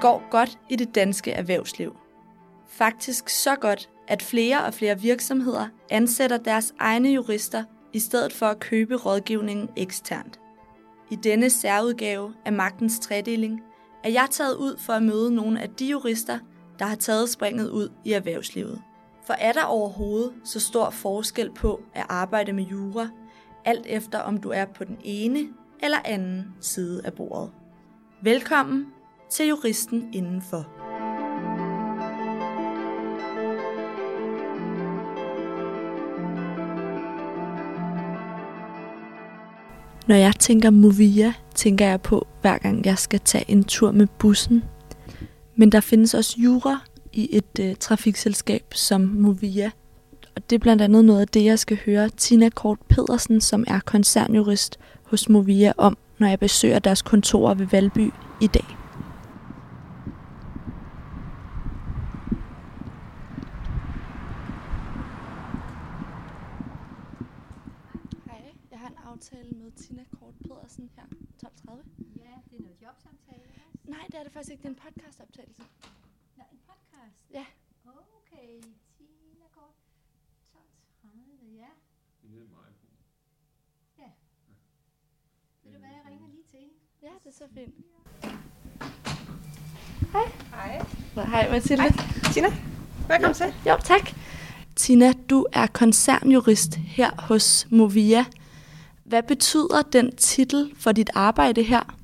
Det går godt i det danske erhvervsliv. Faktisk så godt, at flere og flere virksomheder ansætter deres egne jurister i stedet for at købe rådgivningen eksternt. I denne særudgave af Magtens Tredeling er jeg taget ud for at møde nogle af de jurister, der har taget springet ud i erhvervslivet. For er der overhovedet så stor forskel på at arbejde med jura, alt efter om du er på den ene eller anden side af bordet? Velkommen til Juristen Indenfor. Når jeg tænker Movia, tænker jeg på, hver gang jeg skal tage en tur med bussen. Men der findes også jura i et øh, trafikselskab som Movia. Og det er blandt andet noget af det, jeg skal høre Tina Kort Pedersen, som er koncernjurist hos Movia, om, når jeg besøger deres kontorer ved Valby i dag. Hej, jeg har en aftale med Tina Kort Pedersen her 12.30. Ja, det er noget jobsamtale. også. Nej, det er det faktisk ikke. Det er en podcastoptagelse. Nå, en podcast. Ja. Okay, Tina Kort. 12.30, ja. Ja. Ved du hvad, jeg ringer lige til hende. Ja, det er så fint. Hej. Hej Mathilde. Hej. Tina, velkommen til. Jo, tak. Tina, du er koncernjurist her hos Movia. Hvad betyder den titel for dit arbejde her?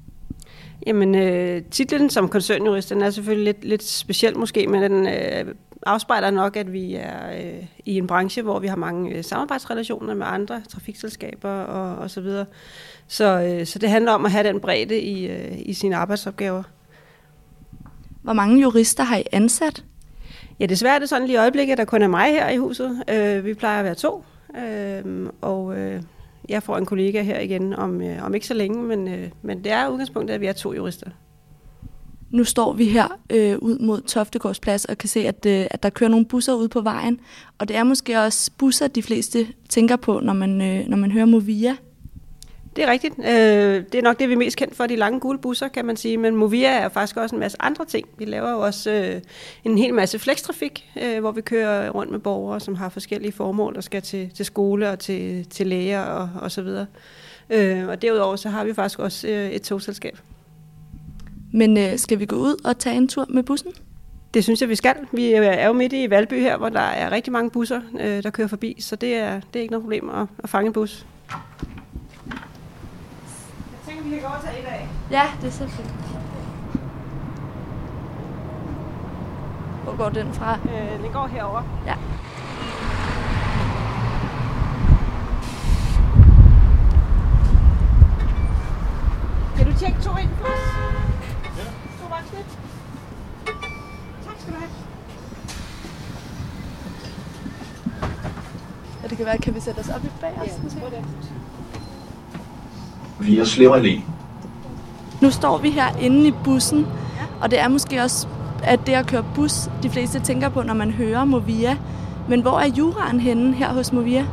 Jamen, øh, titlen som koncernjurist, den er selvfølgelig lidt, lidt speciel måske, men den øh, afspejler nok, at vi er øh, i en branche, hvor vi har mange øh, samarbejdsrelationer med andre trafikselskaber og, og så videre. Så, øh, så det handler om at have den bredde i, øh, i sine arbejdsopgaver. Hvor mange jurister har I ansat? Ja, desværre er det sådan lige i øjeblikket, at der kun er mig her i huset. Øh, vi plejer at være to, øh, og øh, jeg får en kollega her igen om, øh, om ikke så længe, men, øh, men det er udgangspunktet, at vi er to jurister. Nu står vi her øh, ud mod Toftegårdsplads og kan se, at, øh, at der kører nogle busser ud på vejen. Og det er måske også busser, de fleste tænker på, når man, øh, når man hører Movia. Det er rigtigt. Øh, det er nok det, vi er mest kendt for, de lange gule busser, kan man sige. Men Movia er faktisk også en masse andre ting. Vi laver jo også øh, en hel masse flekstrafik, øh, hvor vi kører rundt med borgere, som har forskellige formål, der skal til, til skole og til, til læger og, og så videre. Øh, og derudover så har vi faktisk også øh, et togselskab. Men øh, skal vi gå ud og tage en tur med bussen? Det synes jeg, vi skal. Vi er jo midt i Valby her, hvor der er rigtig mange busser, øh, der kører forbi, så det er, det er ikke noget problem at, at fange en bus. Jeg tænker, vi kan gå over til et af. Ja, det er så fint. Hvor går den fra? Øh, den går herover. Ja. Kan du tjekke to ind for os? Ja. Voksne. Tak skal du have. Ja, det kan være, kan vi sætte os op i bag os? måske? det. via Slev Allé. Nu står vi her inde i bussen, og det er måske også, at det at køre bus, de fleste tænker på, når man hører Movia. Men hvor er juraen henne her hos Movia?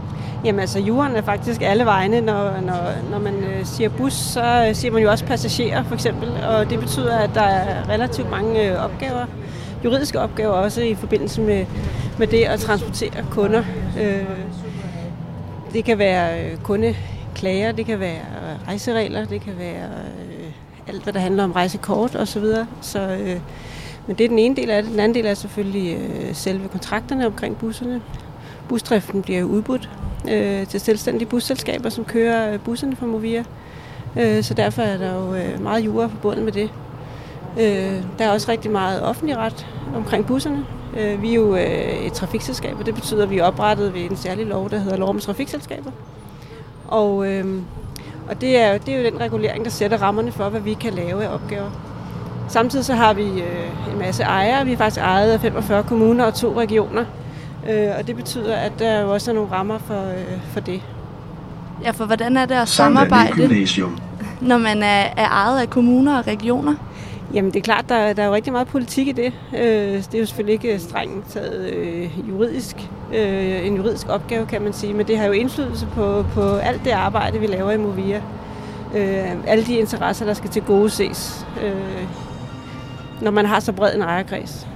Jamen altså, jorden er faktisk alle vegne. Når, når, når man siger bus, så øh, siger man jo også passagerer for eksempel. Og det betyder, at der er relativt mange øh, opgaver, juridiske opgaver også i forbindelse med, med det at transportere kunder. Øh, det kan være kundeklager, det kan være rejseregler, det kan være alt, hvad der handler om rejsekort osv. Så, videre. så men det er den ene del af det. Den anden del er selvfølgelig selve kontrakterne omkring busserne. Busdriften bliver udbudt øh, til selvstændige busselskaber, som kører busserne for Movia. Øh, så derfor er der jo øh, meget jura forbundet med det. Øh, der er også rigtig meget offentlig ret omkring busserne. Øh, vi er jo øh, et trafikselskab, og det betyder, at vi er oprettet ved en særlig lov, der hedder lov om trafikselskaber. Og, øh, og det, er, jo- det er jo den regulering, der sætter rammerne for, hvad vi kan lave af opgaver. Samtidig så har vi øh, en masse ejere. Vi er faktisk ejet af 45 kommuner og to regioner. Øh, og det betyder, at der jo også er nogle rammer for, øh, for det. Ja, for hvordan er det at samarbejde, når man er, er ejet af kommuner og regioner? Jamen det er klart, der, der er jo rigtig meget politik i det. Øh, det er jo selvfølgelig ikke strengt taget øh, juridisk, øh, en juridisk opgave, kan man sige, men det har jo indflydelse på, på alt det arbejde, vi laver i Movia. Øh, alle de interesser, der skal til gode ses. Øh, når man har så bred en ejerkreds.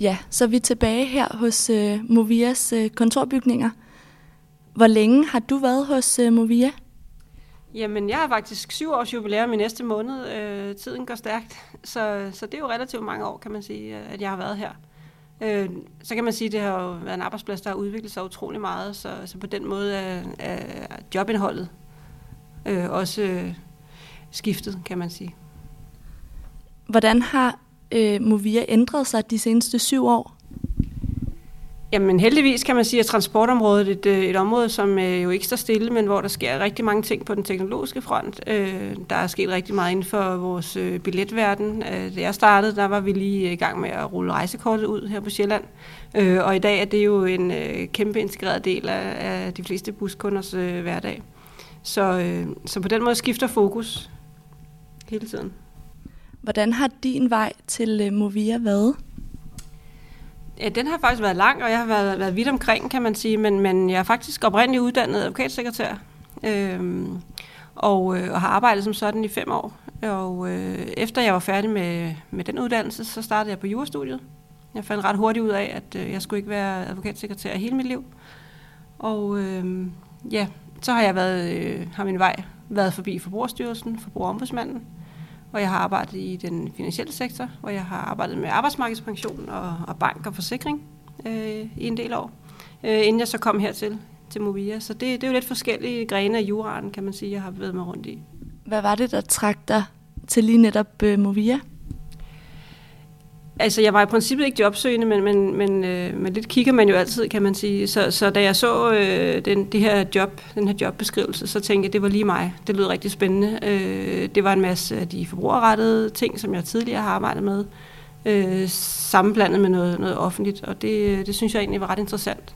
Ja, så er vi tilbage her hos øh, Movias øh, kontorbygninger. Hvor længe har du været hos øh, Movia? Jamen, jeg har faktisk syv års jubilæum i næste måned. Øh, tiden går stærkt, så, så det er jo relativt mange år, kan man sige, at jeg har været her. Øh, så kan man sige, at det har jo været en arbejdsplads, der har udviklet sig utrolig meget, så, så på den måde er, er jobindholdet øh, også øh, skiftet, kan man sige. Hvordan har øh, Movia ændret sig de seneste syv år? Jamen heldigvis kan man sige, at transportområdet er et, øh, et område, som øh, jo ikke står stille, men hvor der sker rigtig mange ting på den teknologiske front. Øh, der er sket rigtig meget inden for vores øh, billetverden. Øh, da jeg startede, der var vi lige i gang med at rulle rejsekortet ud her på Sjælland. Øh, og i dag er det jo en øh, kæmpe integreret del af, af de fleste buskunders øh, hverdag. Så, øh, så på den måde skifter fokus hele tiden. Hvordan har din vej til øh, Movia været? Ja, den har faktisk været lang, og jeg har været, været vidt omkring, kan man sige, men, men jeg er faktisk oprindeligt uddannet advokatsekretær, øhm, og, øh, og har arbejdet som sådan i fem år. Og øh, efter jeg var færdig med, med den uddannelse, så startede jeg på jurastudiet. Jeg fandt ret hurtigt ud af, at øh, jeg skulle ikke være advokatsekretær hele mit liv. Og øh, ja, så har jeg været, øh, har min vej været forbi Forbrugerstyrelsen, Forbrugerombudsmanden, og jeg har arbejdet i den finansielle sektor, hvor jeg har arbejdet med arbejdsmarkedspension og, og bank og forsikring øh, i en del år, øh, inden jeg så kom hertil til Movia. Så det, det er jo lidt forskellige grene af juraen, kan man sige, jeg har bevæget mig rundt i. Hvad var det, der trak dig til lige netop øh, Movia? Altså, jeg var i princippet ikke jobsøgende, men, men, men, øh, men lidt kigger man jo altid, kan man sige. Så, så da jeg så øh, den, det her job, den her jobbeskrivelse, så tænkte jeg, det var lige mig. Det lød rigtig spændende. Øh, det var en masse af de forbrugerrettede ting, som jeg tidligere har arbejdet med, øh, sammenblandet med noget, noget offentligt, og det, øh, det synes jeg egentlig var ret interessant.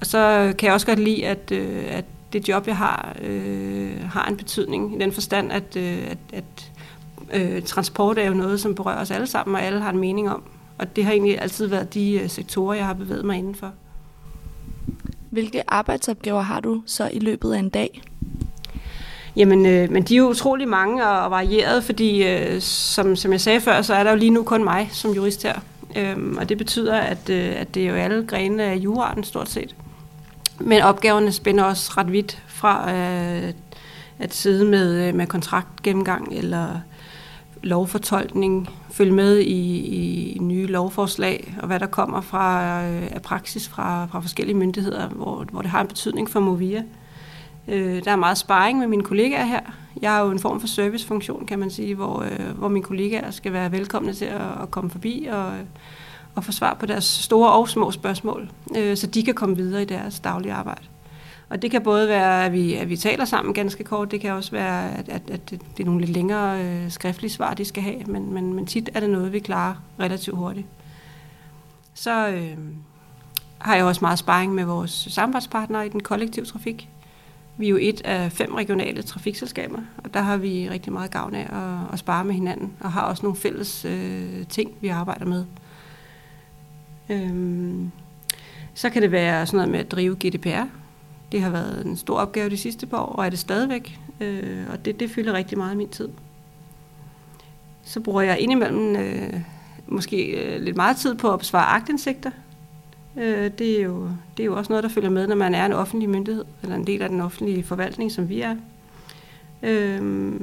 Og så kan jeg også godt lide, at, øh, at det job, jeg har, øh, har en betydning i den forstand, at, øh, at, at øh, transport er jo noget, som berører os alle sammen, og alle har en mening om. Og det har egentlig altid været de øh, sektorer, jeg har bevæget mig indenfor. Hvilke arbejdsopgaver har du så i løbet af en dag? Jamen, øh, men de er jo utrolig mange og varieret, fordi øh, som, som jeg sagde før, så er der jo lige nu kun mig som jurist her. Øhm, og det betyder, at, øh, at det er jo alle grene af juraen stort set. Men opgaverne spænder også ret vidt fra øh, at sidde med, øh, med kontraktgennemgang eller lovfortolkning, følge med i, i nye lovforslag, og hvad der kommer fra øh, af praksis fra, fra forskellige myndigheder, hvor, hvor det har en betydning for Movia. Øh, der er meget sparring med mine kollegaer her. Jeg er jo en form for servicefunktion, kan man sige, hvor, øh, hvor mine kollegaer skal være velkomne til at, at komme forbi og, og få svar på deres store og små spørgsmål, øh, så de kan komme videre i deres daglige arbejde. Og det kan både være, at vi, at vi taler sammen ganske kort, det kan også være, at, at, at det er nogle lidt længere øh, skriftlige svar, de skal have, men, men, men tit er det noget, vi klarer relativt hurtigt. Så øh, har jeg også meget sparring med vores samarbejdspartnere i den kollektive trafik. Vi er jo et af fem regionale trafikselskaber, og der har vi rigtig meget gavn af at, at spare med hinanden, og har også nogle fælles øh, ting, vi arbejder med. Øhm, så kan det være sådan noget med at drive GDPR, det har været en stor opgave de sidste par år, og er det stadigvæk. Øh, og det, det fylder rigtig meget af min tid. Så bruger jeg indimellem øh, måske øh, lidt meget tid på at besvare agtindsigter. Øh, det, er jo, det er jo også noget, der følger med, når man er en offentlig myndighed, eller en del af den offentlige forvaltning, som vi er. Øh,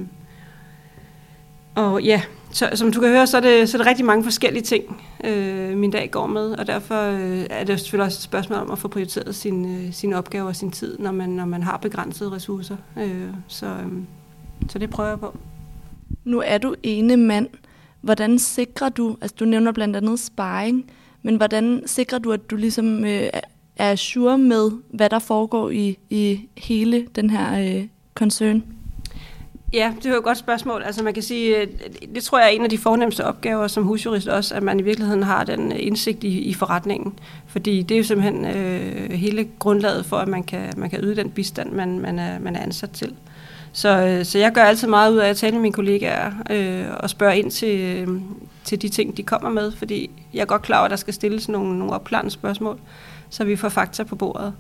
og ja, så, som du kan høre, så er det, så er det rigtig mange forskellige ting, øh, min dag går med, og derfor øh, er det selvfølgelig også et spørgsmål om at få prioriteret sin, øh, sine opgaver og sin tid, når man, når man har begrænsede ressourcer. Øh, så, øh, så det prøver jeg på. Nu er du ene mand. Hvordan sikrer du, altså du nævner blandt andet sparring, men hvordan sikrer du, at du ligesom øh, er sure med, hvad der foregår i, i hele den her øh, koncern? Ja, det er jo et godt spørgsmål. Altså man kan sige, øh, det tror jeg er en af de fornemmeste opgaver som husjurist også, at man i virkeligheden har den øh, indsigt i, i forretningen. Fordi det er jo simpelthen øh, hele grundlaget for, at man kan, man kan yde den bistand, man, man, er, man er ansat til. Så, øh, så jeg gør altid meget ud af at tale med mine kollegaer øh, og spørge ind til, øh, til de ting, de kommer med, fordi jeg er godt klar over, at der skal stilles nogle, nogle opklarende spørgsmål, så vi får fakta på bordet.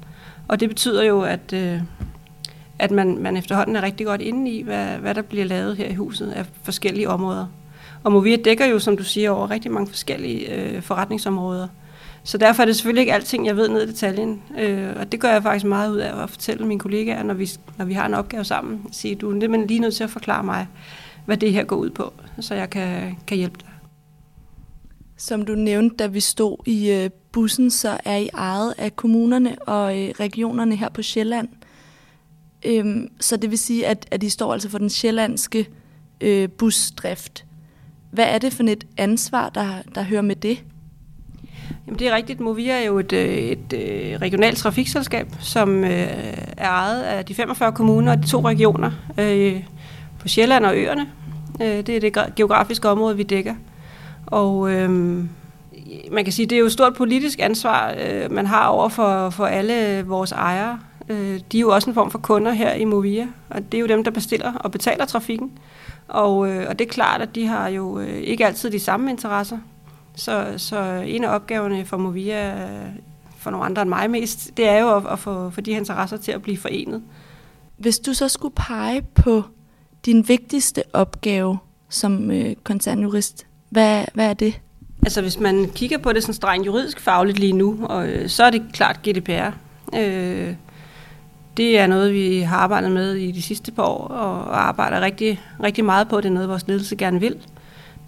Og det betyder jo, at, øh, at man, man efterhånden er rigtig godt inde i, hvad, hvad der bliver lavet her i huset af forskellige områder. Og Movia dækker jo, som du siger, over rigtig mange forskellige øh, forretningsområder. Så derfor er det selvfølgelig ikke alting, jeg ved ned i detaljen. Øh, og det gør jeg faktisk meget ud af at fortælle mine kollegaer, når vi, når vi har en opgave sammen. Sige, du er lige nødt til at forklare mig, hvad det her går ud på, så jeg kan, kan hjælpe dig. Som du nævnte, da vi stod i øh, bussen, så er I ejet af kommunerne og øh, regionerne her på Sjælland. Øhm, så det vil sige, at, at I står altså for den sjællandske øh, busdrift. Hvad er det for et ansvar, der, der hører med det? Jamen det er rigtigt. Movia er jo et, øh, et, et regionalt trafikselskab, som øh, er ejet af de 45 kommuner og de to regioner øh, på Sjælland og øerne. Øh, det er det geografiske område, vi dækker. Og øh, man kan sige, det er jo et stort politisk ansvar, øh, man har over for, for alle vores ejere. Øh, de er jo også en form for kunder her i Movia, og det er jo dem, der bestiller og betaler trafikken. Og, øh, og det er klart, at de har jo øh, ikke altid de samme interesser. Så, så en af opgaverne for Movia, øh, for nogle andre end mig mest, det er jo at, at få, få de her interesser til at blive forenet. Hvis du så skulle pege på din vigtigste opgave som øh, koncernjurist, hvad, hvad er det? Altså hvis man kigger på det sådan strengt juridisk fagligt lige nu, og, øh, så er det klart GDPR. Øh, det er noget, vi har arbejdet med i de sidste par år, og arbejder rigtig, rigtig meget på. Det er noget, vores ledelse gerne vil.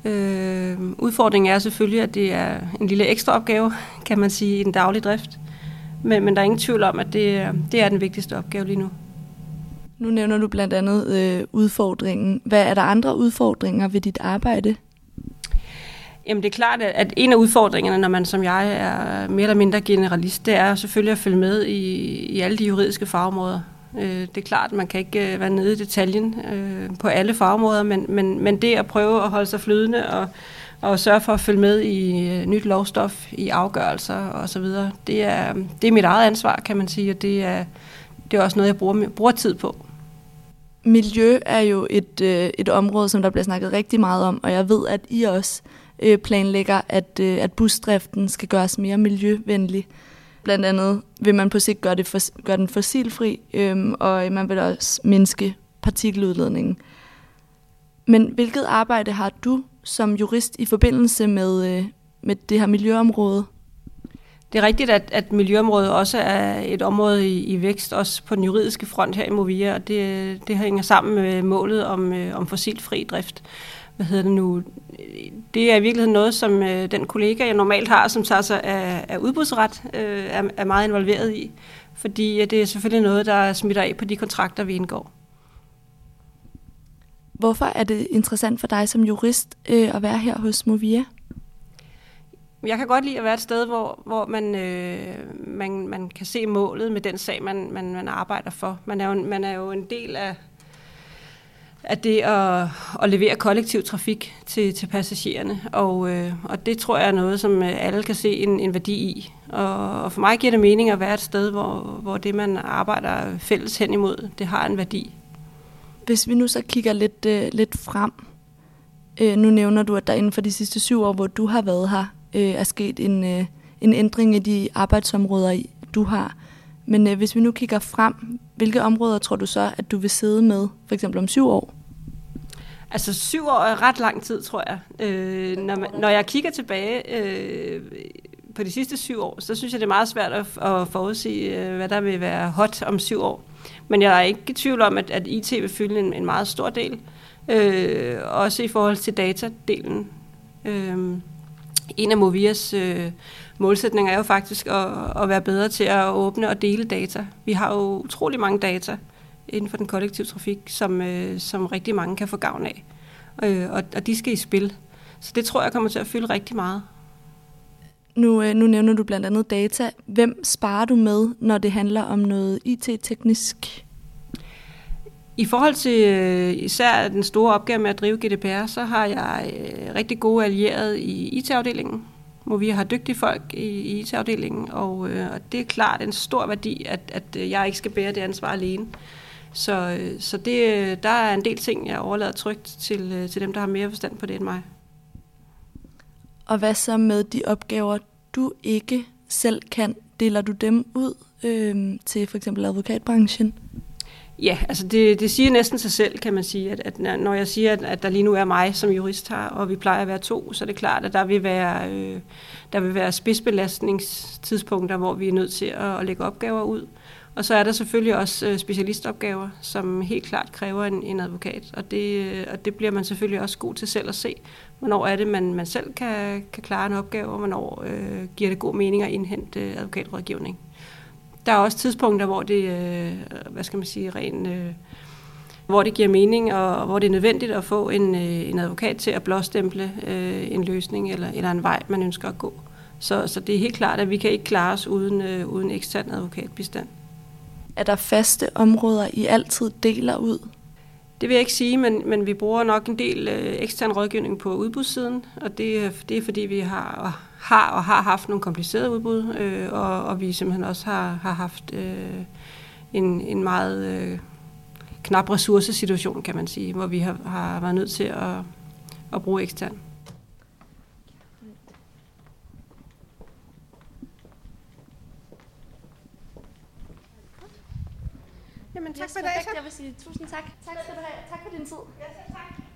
Øh, udfordringen er selvfølgelig, at det er en lille ekstra opgave, kan man sige, i den daglige drift. Men, men der er ingen tvivl om, at det, det er den vigtigste opgave lige nu. Nu nævner du blandt andet øh, udfordringen. Hvad er der andre udfordringer ved dit arbejde? Jamen det er klart, at en af udfordringerne, når man som jeg er mere eller mindre generalist, det er selvfølgelig at følge med i, i alle de juridiske fagområder. Øh, det er klart, at man kan ikke øh, være nede i detaljen øh, på alle fagområder, men, men, men det at prøve at holde sig flydende og, og sørge for at følge med i øh, nyt lovstof, i afgørelser osv., det er, det er mit eget ansvar, kan man sige, og det er, det er også noget, jeg bruger, bruger tid på. Miljø er jo et, øh, et område, som der bliver snakket rigtig meget om, og jeg ved, at I også øh, planlægger, at, øh, at busdriften skal gøres mere miljøvenlig. Blandt andet vil man på sigt gøre, det for, gøre den fossilfri, øhm, øh, og man vil også mindske partikeludledningen. Men hvilket arbejde har du som jurist i forbindelse med, øh, med det her miljøområde? Det er rigtigt, at, at miljøområdet også er et område i, i vækst, også på den juridiske front her i Movia, og det, det hænger sammen med målet om, øh, om fossilfri drift hvad hedder det nu, det er i virkeligheden noget, som øh, den kollega, jeg normalt har, som tager sig af, af udbudsret, øh, er, er meget involveret i. Fordi det er selvfølgelig noget, der smitter af på de kontrakter, vi indgår. Hvorfor er det interessant for dig som jurist øh, at være her hos Movia? Jeg kan godt lide at være et sted, hvor, hvor man, øh, man, man kan se målet med den sag, man, man, man arbejder for. Man er, jo, man er jo en del af, at det at, at levere kollektiv trafik til, til passagererne. Og, øh, og det tror jeg er noget, som øh, alle kan se en, en værdi i. Og, og for mig giver det mening at være et sted, hvor, hvor det, man arbejder fælles hen imod, det har en værdi. Hvis vi nu så kigger lidt, øh, lidt frem. Øh, nu nævner du, at der inden for de sidste syv år, hvor du har været her, øh, er sket en, øh, en ændring i de arbejdsområder, du har. Men øh, hvis vi nu kigger frem, hvilke områder tror du så, at du vil sidde med, for eksempel om syv år? Altså syv år er ret lang tid, tror jeg. Øh, når, man, når jeg kigger tilbage øh, på de sidste syv år, så synes jeg, det er meget svært at, at forudsige, øh, hvad der vil være hot om syv år. Men jeg er ikke i tvivl om, at, at IT vil fylde en, en meget stor del. Øh, også i forhold til datadelen. Øh, en af Movias øh, målsætninger er jo faktisk at, at være bedre til at åbne og dele data. Vi har jo utrolig mange data inden for den kollektive trafik, som, øh, som rigtig mange kan få gavn af. Øh, og, og de skal i spil. Så det tror jeg kommer til at fylde rigtig meget. Nu, øh, nu nævner du blandt andet data. Hvem sparer du med, når det handler om noget IT-teknisk? I forhold til øh, især den store opgave med at drive GDPR, så har jeg øh, rigtig gode allierede i IT-afdelingen, hvor vi har dygtige folk i IT-afdelingen, og, øh, og det er klart en stor værdi, at, at jeg ikke skal bære det ansvar alene. Øh, så det, der er en del ting, jeg overlader trygt til, øh, til dem, der har mere forstand på det end mig. Og hvad så med de opgaver, du ikke selv kan? Deler du dem ud øh, til for eksempel advokatbranchen? Ja, altså det, det siger næsten sig selv, kan man sige, at, at når jeg siger, at, at der lige nu er mig som jurist her, og vi plejer at være to, så er det klart, at der vil være, øh, der vil være spidsbelastningstidspunkter, hvor vi er nødt til at, at lægge opgaver ud. Og så er der selvfølgelig også øh, specialistopgaver, som helt klart kræver en, en advokat, og det, øh, og det bliver man selvfølgelig også god til selv at se. Hvornår er det, man, man selv kan, kan klare en opgave, og hvornår øh, giver det god mening at indhente øh, advokatrådgivning. Der er også tidspunkter, hvor det, øh, hvad skal man sige, ren, øh, hvor det giver mening, og hvor det er nødvendigt at få en, øh, en advokat til at blåstemple øh, en løsning eller, eller en vej, man ønsker at gå. Så, så det er helt klart, at vi kan ikke klare os uden, øh, uden ekstern advokatbistand. Er der faste områder, I altid deler ud? Det vil jeg ikke sige, men, men vi bruger nok en del øh, ekstern rådgivning på udbudssiden, og det, øh, det er fordi, vi har, har og har haft nogle komplicerede udbud, øh, og, og vi simpelthen også har, har haft øh, en, en meget øh, knap ressourcesituation, kan man sige, hvor vi har, har været nødt til at, at bruge ekstern. Jamen tak yes, for i dag, så. Jeg vil sige tusind tak. Tak skal du have. Tak for din tid. Ja, tak.